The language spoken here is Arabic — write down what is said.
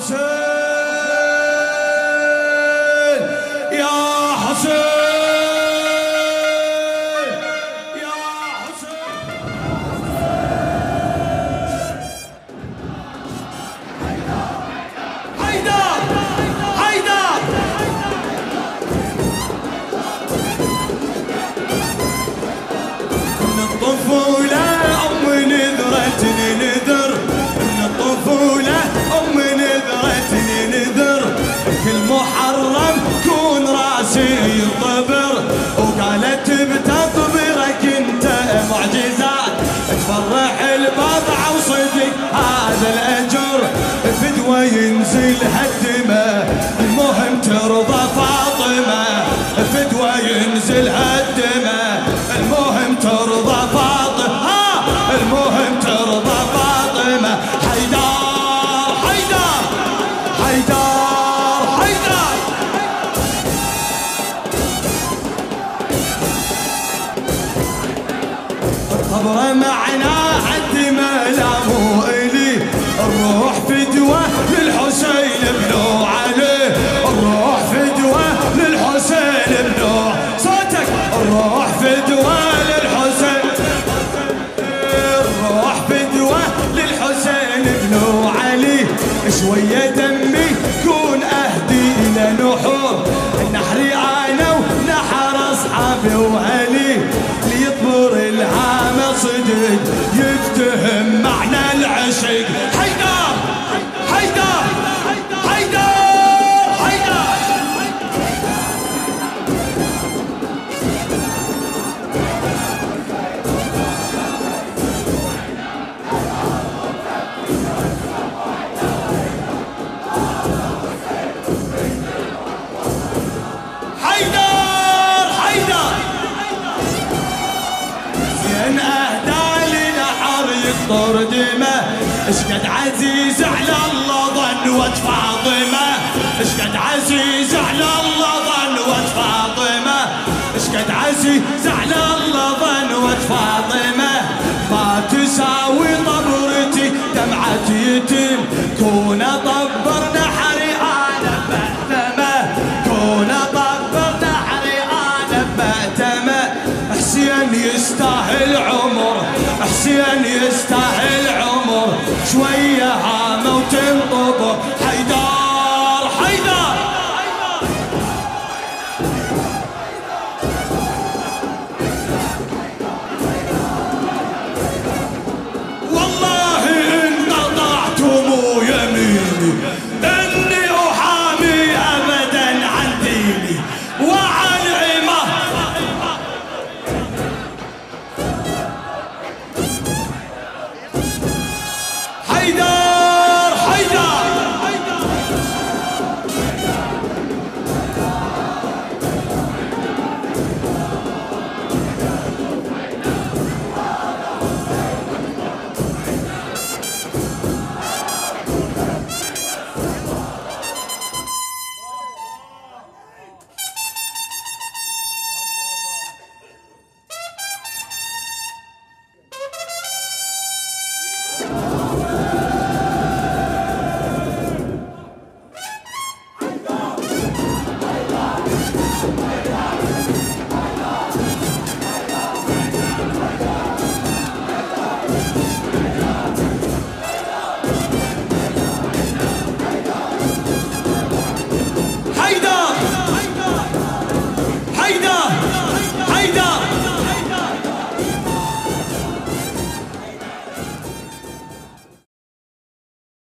Joseph. ينزل مو إلي. الروح فدوة للحسين بنو عليه الروح فدوة للحسين بنو صوتك. الروح فدوة للحسين. الروح فدوة للحسين علي. شوية دمي زين اهدى لنا حر يقطر دمه اشقد عزيز على الله ظنوة فاطمة. اشقد عزيز يستاهل عمر حسين يستاهل.